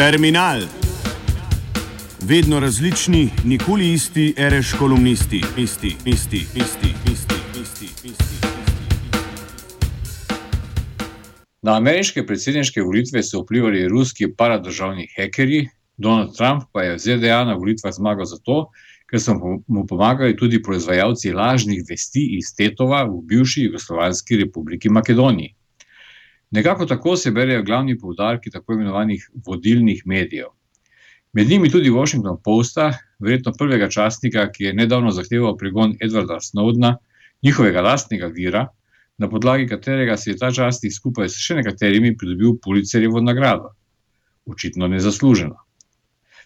Terminal. Vedno različni, nikoli isti, reš kolumnisti, isti, isti, isti, isti, isti, isti. Na ameriške predsedniške volitve so vplivali ruski paradržavni hekerji, Donald Trump pa je v ZDA na volitvah zmagal zato, ker so mu pomagali tudi proizvajalci lažnih vesti iz Tetova v bivši Jugoslovanski republiki Makedoniji. Nekako tako se berejo glavni poudarki tako imenovanih vodilnih medijev. Med njimi tudi Washington Posta, verjetno prvega časnika, ki je nedavno zahteval pregon Edwarda Snowdna, njihovega lastnega vira, na podlagi katerega si je ta časnik skupaj s še nekaterimi pridobil Pulicerjevo nagrado. Očitno nezasluženo.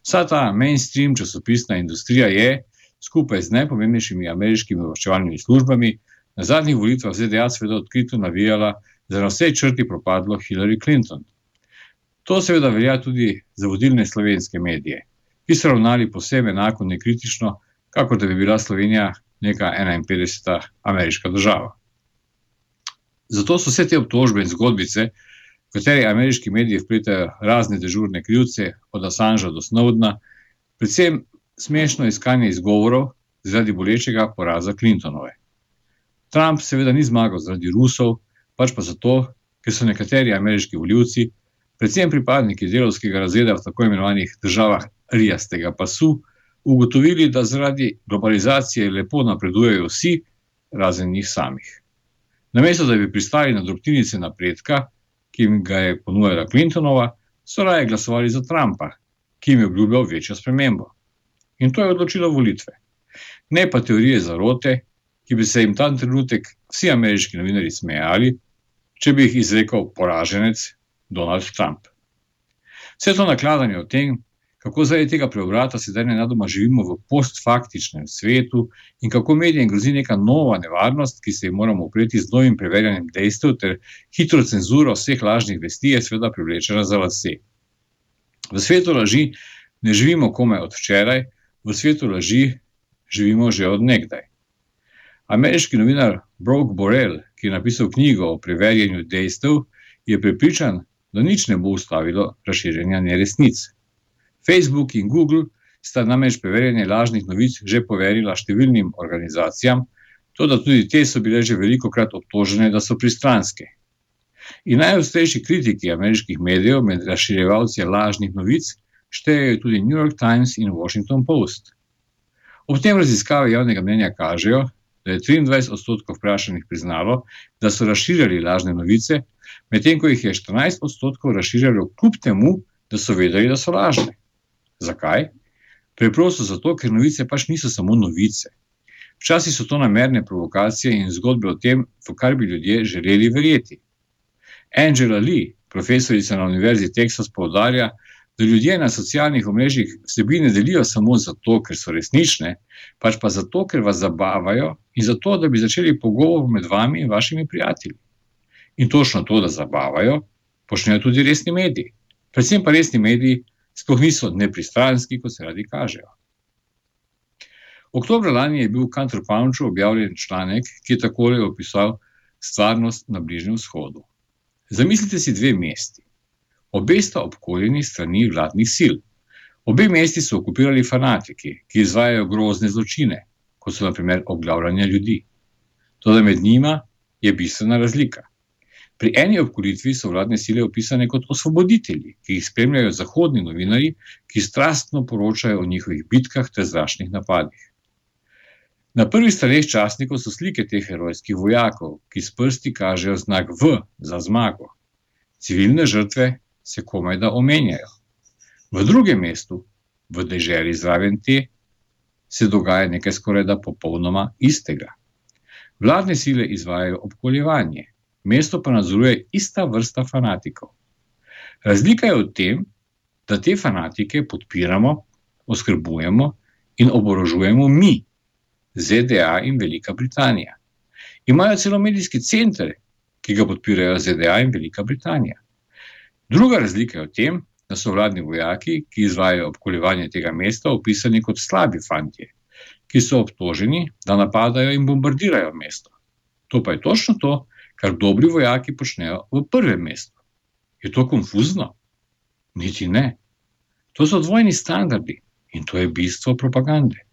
Vsa ta mainstream časopisna industrija je, skupaj z najpomembnejšimi ameriškimi obveščevalnimi službami, na zadnjih volitvah ZDA seveda odkrito navijala za na vsej črti propadlo Hillary Clinton. To seveda velja tudi za vodilne slovenske medije, ki so ravnali posebej enako nekritično, kako da bi bila Slovenija neka 51. ameriška država. Zato so vse te obtožbe in zgodbice, v kateri ameriški mediji vpletajo razne dežurne krivce, od Assangea do Snowdna, predvsem smešno iskanje izgovorov zaradi bolečega poraza Clintonove. Trump seveda ni zmagal zaradi Rusov, pač pa zato, ker so nekateri ameriški voljivci, predvsem pripadniki delovskega razreda v tako imenovanih državah Rijastega pasu, ugotovili, da zaradi globalizacije lepo napredujejo vsi, razen njih samih. Namesto da bi pristali na drobtinice napredka, ki jim ga je ponujala Clintonova, so raje glasovali za Trumpa, ki jim je obljubljal večjo spremembo. In to je odločilo volitve. Ne pa teorije zarote, ki bi se jim ta trenutek vsi ameriški novinari smejali, če bi jih izrekel poraženec Donald Trump. Vse to nakladanje o tem, kako zaradi tega preobrata sedaj nenadoma živimo v postfaktičnem svetu in kako medijem grozi neka nova nevarnost, ki se jim moramo upreti z novim preverjanjem dejstev ter hitro cenzuro vseh lažnih vesti, je seveda privlečena za lase. V svetu laži ne živimo komaj od včeraj, v svetu laži živimo že od nekdaj. Ameriški novinar Brock Borrell, ki je napisal knjigo o preverjanju dejstev, je prepričan, da nič ne bo ustavilo razširjanja neresnic. Facebook in Google sta namreč preverjanje lažnih novic že poverila številnim organizacijam, tudi tudi te so bile že veliko krat obtožene, da so pristranske. In najostrejši kritiki ameriških medijev med razširjevalci lažnih novic štejejo tudi New York Times in Washington Post. Ob tem raziskave javnega mnenja kažejo, da je 23 odstotkov vprašanih priznalo, da so razširjali lažne novice, medtem ko jih je 14 odstotkov razširjalo kljub temu, da so vedeli, da so lažne. Zakaj? Preprosto zato, ker novice pač niso samo novice. Včasih so to namerne provokacije in zgodbe o tem, v kar bi ljudje želeli verjeti. Angela Lee, profesorica na Univerzi Teksas, poudarja, da ljudje na socialnih omrežjih vsebine delijo samo zato, ker so resnične, pač pa zato, ker vas zabavajo in zato, da bi začeli pogovor med vami in vašimi prijatelji. In točno to, da zabavajo, počnejo tudi resni mediji. Predvsem pa resni mediji sploh niso nepristranski, kot se radi kažejo. Oktober lani je bil v Counterpunchu objavljen članek, ki je takole opisal stvarnost na Bližnjem vzhodu. Zamislite si dve mesti. Obe sta obkoljeni strani vladnih sil. Obe mesti so okupirali fanatiki, ki izvajajo grozne zločine, kot so naprimer obglavljanje ljudi. Toda med njima je bistvena razlika. Pri eni obkolitvi so vladne sile opisane kot osvoboditelji, ki jih spremljajo zahodni novinari, ki strastno poročajo o njihovih bitkah ter zračnih napadih. Na prvih straneh časnikov so slike teh herojskih vojakov, ki s prsti kažejo znak V za zmago. Civilne žrtve se komaj da omenjajo. V drugem mestu, v deželi zraven te, se dogaja nekaj skoraj da popolnoma istega. Vladne sile izvajajo obkoljevanje, mesto pa nadzoruje ista vrsta fanatikov. Razlika je v tem, da te fanatike podpiramo, oskrbujemo in oborožujemo mi, ZDA in Velika Britanija. Imajo celo medijski center, ki ga podpirajo ZDA in Velika Britanija. Druga razlika je v tem, da so vladni vojaki, ki izvajajo obkoljevanje tega mesta, opisani kot slabi fanti, ki so obtoženi, da napadajo in bombardirajo mesto. To pa je točno to, kar dobri vojaki počnejo v prvem mestu. Je to konfuzno? Niti ne. To so dvojni standardi in to je bistvo propagande.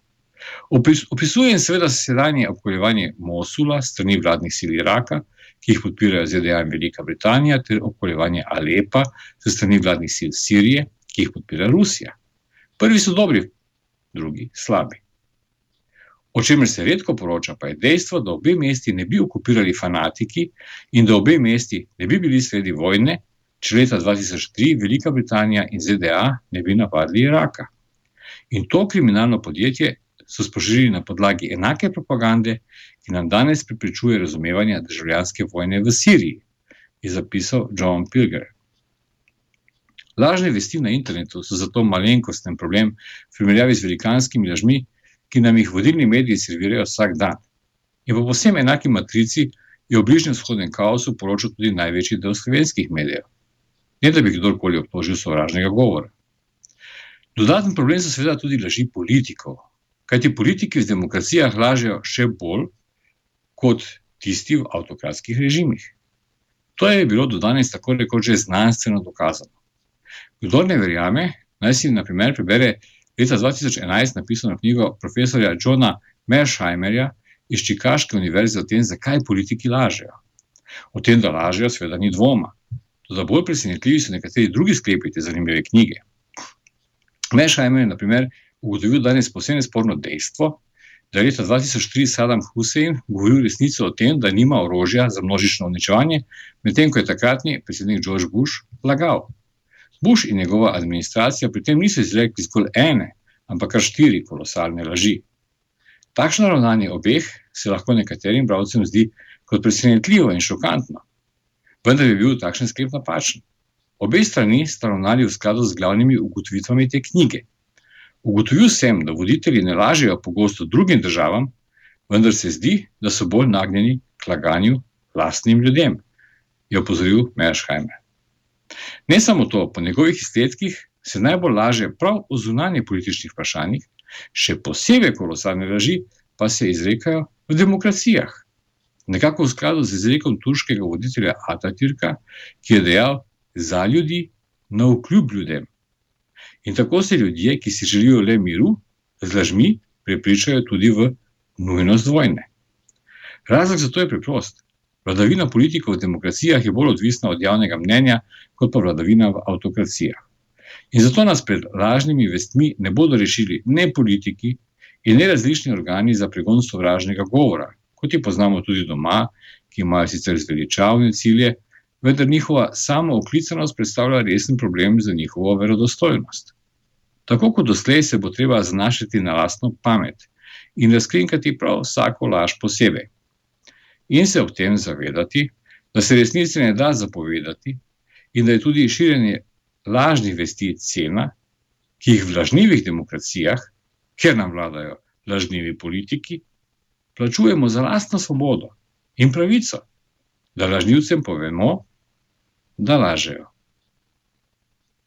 Opis, opisujem seveda sedanje obkoljevanje Mosula strani vladnih sil Iraka, ki jih podpirajo ZDA in Velika Britanija, ter obkoljevanje Alepa strani vladnih sil Sirije, ki jih podpira Rusija. Prvi so dobri, drugi slabi. O čemer se redko poroča, pa je dejstvo, da obe mesti ne bi okupirali fanatiki in da obe mesti ne bi bili sredi vojne, če leta 2003 Velika Britanija in ZDA ne bi napadli Iraka. In to kriminalno podjetje so sprožili na podlagi enake propagande, ki nam danes pripričuje razumevanje državljanske vojne v Siriji, je zapisal John Pilger. Lažne vesti na internetu so zato malenkosten problem v primerjavi z velikanskimi lažmi, ki nam jih vodilni mediji servirajo vsak dan. In po posebno enaki matrici je o bližnjem vzhodnem kaosu poročal tudi največji del slovenskih medijev. Ne da bi kdorkoli obtožil sovražnega govora. Dodaten problem so seveda tudi laži politikov. Kajti politiki v demokracijah lažejo še bolj kot tisti v avtokratskih režimih. To je bilo do danes tako rekoč že znanstveno dokazano. Kdo ne verjame, naj si na primer prebere leta 2011 napisano knjigo profesorja Johna Mersheimerja iz Čikaške univerze o tem, zakaj politiki lažejo. O tem, da lažejo, seveda ni dvoma. Toda bolj presenetljivi so nekateri drugi sklepi te zanimive knjige. Mersheimer je, na primer, ugotovil danes posebno sporno dejstvo, da je leta 2003 Saddam Hussein govoril resnico o tem, da nima orožja za množično uničevanje, medtem ko je takratni predsednik George Bush lagal. Bush in njegova administracija pri tem niso izrekli zgolj ene, ampak kar štiri kolosalne laži. Takšno ravnanje obeh se lahko nekaterim bralcem zdi kot presenetljivo in šokantno, vendar je bil takšen sklep napačen. Obe strani sta ravnali v skladu z glavnimi ugotovitvami te knjige. Ugotovil sem, da voditelji ne lažejo pogosto drugim državam, vendar se zdi, da so bolj nagnjeni k laganju lastnim ljudem, je opozoril Mersheimer. Ne samo to, po njegovih izsledkih se najbolj laže prav o zunanjih političnih vprašanjih, še posebej kolosalne laži pa se izrekajo v demokracijah. Nekako v skladu z izrekom turškega voditelja Atatürka, ki je dejal za ljudi, na vkljub ljudem. In tako se ljudje, ki si želijo le miru, z lažmi prepričajo tudi v nujnost vojne. Razlog za to je preprost. Vladavina politikov v demokracijah je bolj odvisna od javnega mnenja, kot pa vladavina v avtokracijah. In zato nas pred lažnimi vestmi ne bodo rešili ne politiki in ne različni organi za pregon sovražnega govora, kot jih poznamo tudi doma, ki imajo sicer zveličavne cilje, vendar njihova samo oklicanost predstavlja resen problem za njihovo verodostojnost. Tako kot doslej se bo treba zanašati na lastno pamet in razkrinkati prav vsako laž posebej in se ob tem zavedati, da se resnice ne da zapovedati in da je tudi širjenje lažnih vesti cena, ki jih v lažnivih demokracijah, ker nam vladajo lažnivi politiki, plačujemo za lastno svobodo in pravico, da lažnivcem povemo, da lažejo.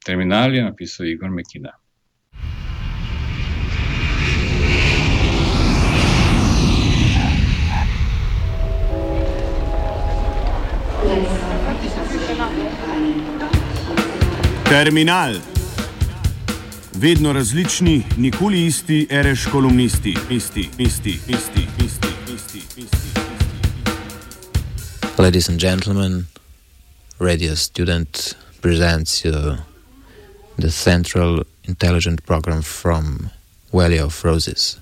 Terminal je napisal Igor Mekina. Terminal. Vedno različni, nikoli isti, reš kolumnisti, isti, isti, isti, isti, isti, isti. Ladies and gentlemen, Radio Student presents the Central Intelligent Program from Valley of Roses.